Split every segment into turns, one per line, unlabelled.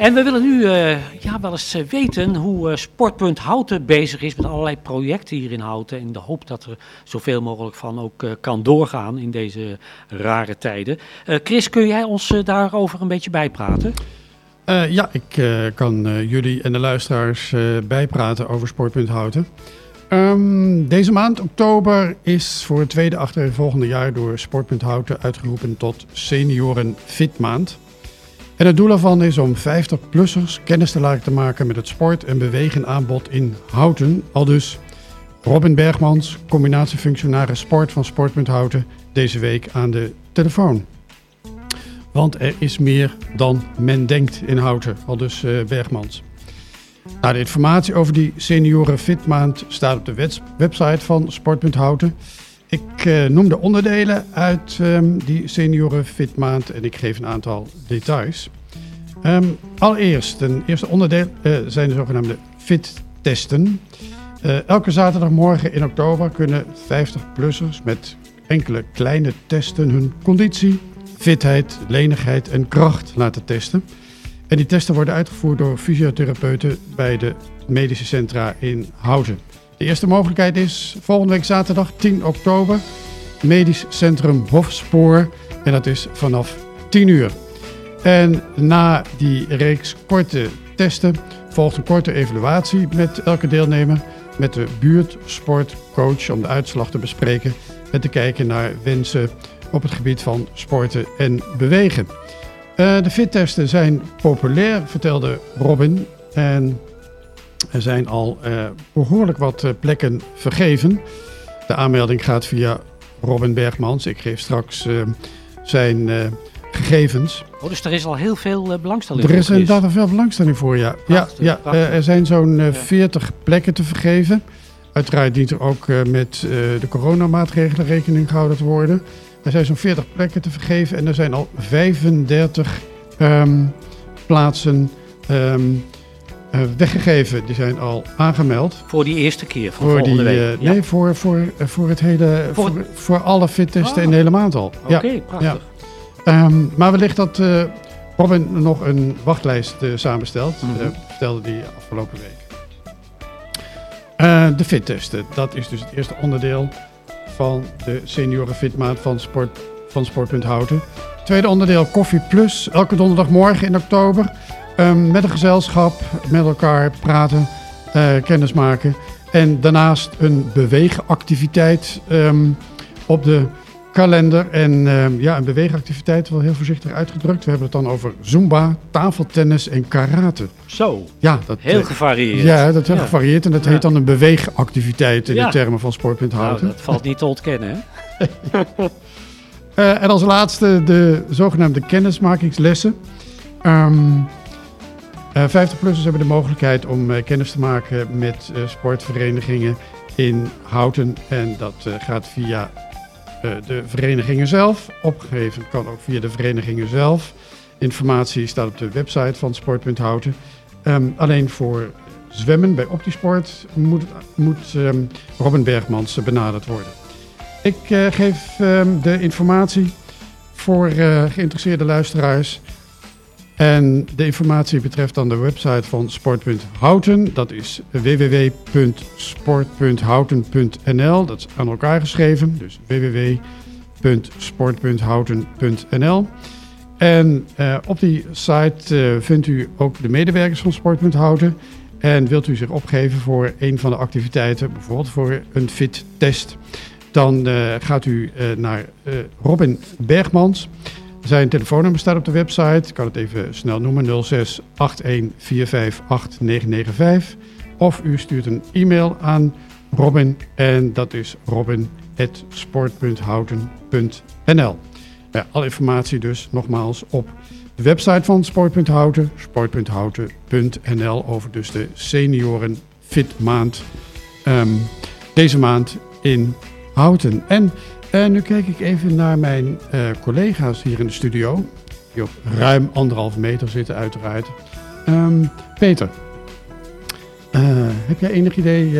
En we willen nu uh, ja, wel eens weten hoe uh, Sportpunt Houten bezig is met allerlei projecten hier in Houten. In de hoop dat er zoveel mogelijk van ook kan doorgaan in deze rare tijden. Chris, kun jij ons daarover een beetje bijpraten?
ja, ik kan jullie en de luisteraars bijpraten over Sportpunt Houten. Um, deze maand, oktober, is voor het tweede achtervolgende jaar door Sportpunt Houten uitgeroepen tot Senioren Fit Maand. En het doel ervan is om 50-plussers kennis te laten maken met het sport- en bewegen aanbod in Houten. Al dus Robin Bergmans, combinatiefunctionaris sport van Sportpunt Houten, deze week aan de telefoon. Want er is meer dan men denkt in Houten, al dus uh, Bergmans. Nou, de informatie over die senioren fitmaand staat op de website van Sportpunt Houten. Ik uh, noem de onderdelen uit um, die senioren fitmaand en ik geef een aantal details. Um, allereerst, een eerste onderdeel uh, zijn de zogenaamde fit-testen. Uh, elke zaterdagmorgen in oktober kunnen 50-plussers met enkele kleine testen hun conditie, fitheid, lenigheid en kracht laten testen. En die testen worden uitgevoerd door fysiotherapeuten bij de medische centra in Houten. De eerste mogelijkheid is volgende week zaterdag 10 oktober, Medisch Centrum Hofspoor. En dat is vanaf 10 uur. En na die reeks korte testen volgt een korte evaluatie met elke deelnemer. Met de buurtsportcoach om de uitslag te bespreken en te kijken naar wensen op het gebied van sporten en bewegen. Uh, de fittesten zijn populair, vertelde Robin. En er zijn al uh, behoorlijk wat uh, plekken vergeven. De aanmelding gaat via Robin Bergmans. Ik geef straks zijn gegevens.
Oh, dus er is al heel veel belangstelling
er voor. Er is inderdaad veel belangstelling voor, ja. Prachtig, ja, ja er zijn zo'n 40 plekken te vergeven. Uiteraard dient er ook met de coronamaatregelen rekening gehouden te worden. Er zijn zo'n 40 plekken te vergeven en er zijn al 35 um, ehm, plaatsen um, weggegeven. Die zijn al aangemeld.
Voor die eerste keer van voor volgende die, week?
Uh, nee, voor, voor, uh, voor het hele, voor, voor, voor alle fittesten oh. in de hele maand al.
Oké, okay, prachtig.
Ja. Um, maar wellicht dat Robin nog een wachtlijst samenstelt. Mm -hmm. vertelde die afgelopen week. de fittesten, dat is dus het eerste onderdeel van de senioren fitmaat van, sport, van Sportpunt Houten. Tweede onderdeel Koffie Plus, elke donderdagmorgen in oktober. Um, met een gezelschap, met elkaar praten, uh, kennis maken. En daarnaast een beweegactiviteit um, op de kalender. En uh, ja, een beweegactiviteit, wel heel voorzichtig uitgedrukt. We hebben het dan over zumba, tafeltennis en karate.
Zo,
ja, dat,
heel gevarieerd.
Ja, dat is heel ja. gevarieerd. En dat ja. heet dan een beweegactiviteit in ja. de termen van Sportpunt Houten.
Nou, dat valt niet te ontkennen, hè?
uh, en als laatste de zogenaamde kennismakingslessen. Um, 50-plussers hebben de mogelijkheid om uh, kennis te maken met uh, sportverenigingen in Houten. En dat gaat via de verenigingen zelf. Opgegeven kan ook via de verenigingen zelf. Informatie staat op de website van Sport.houten. Um, alleen voor zwemmen bij Optisport moet, moet um, Robin Bergmans benaderd worden. Ik geef um, de informatie voor geïnteresseerde luisteraars. En de informatie betreft dan de website van Sport.houten. Dat is www.sport.houten.nl. Dat is aan elkaar geschreven. Dus www.sport.houten.nl. En uh, op die site uh, vindt u ook de medewerkers van Sport.houten. En wilt u zich opgeven voor een van de activiteiten, bijvoorbeeld voor een fit test, dan uh, gaat u naar Robin Bergmans. Zijn telefoonnummer staat op de website. Ik kan het even snel noemen: 06 81 8995. Of u stuurt een e-mail aan Robin en dat is robin.sport.houten.nl. Ja, alle informatie dus nogmaals op de website van Sport.houten, sport.houten.nl over dus de senioren fit maand um, deze maand in Houten. En uh, nu kijk ik even naar mijn uh, collega's hier in de studio. Die op ruim anderhalve meter zitten uiteraard. Um, Peter, uh, heb jij enig idee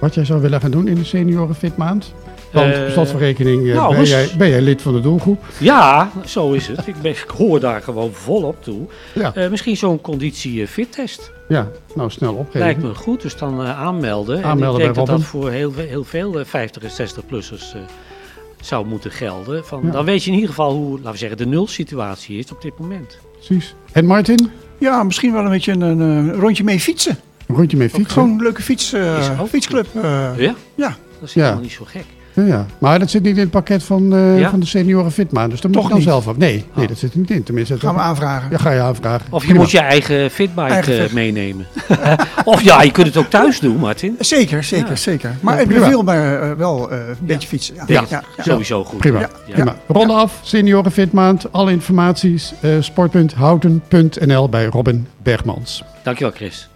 wat jij zou willen gaan doen in de senioren fit maand? Want
Eh,
op slot van rekening eh,
nou,
ben, jij, ben jij lid van de doelgroep.
Ja, zo is het. Ik, ben, ik hoor daar gewoon volop toe.
Ja,
Eh, misschien zo'n conditie-fit-test.
ja. nou snel opgeven.
Lijkt me goed, dus dan eh, aanmelden.
Aanmelden
en ik denk dat dat voor heel, heel veel eh, 50 en 60-plussers zou moeten gelden. Van,
Ja.
Dan weet je in ieder geval hoe, laten we zeggen, de nulsituatie is op dit moment.
Precies. En Martin,
Ja, misschien wel een beetje een, een, rondje mee fietsen.
een rondje mee fietsen.
Gewoon een leuke fiets, eh, fietsclub. eh,
Ja?
ja.
Dat is
Ja.
helemaal niet zo gek.
Ja, ja. Maar dat zit niet in het pakket van, eh,
Ja?
van de senioren fitmaan. Dus dat moet
Toch
je dan
niet?
zelf op. Nee, nee,
Oh.
dat zit er niet in. Tenminste,
gaan we aanvragen.
ja, ga je aanvragen.
Of je
Prima.
moet je eigen fitbike
Eigen
eh, meenemen. of ja, je kunt het ook thuis doen, Martin.
Zeker, zeker,
Ja.
zeker. Maar ik beviel me wel eh, een beetje fietsen. Ja.
Ja,
Ja, ja.
Sowieso goed.
Prima.
Ja.
Prima. Ronde af, senioren fitmaand. Alle informaties, eh sport.houten.nl bij Robin Bergmans.
Dankjewel, Chris.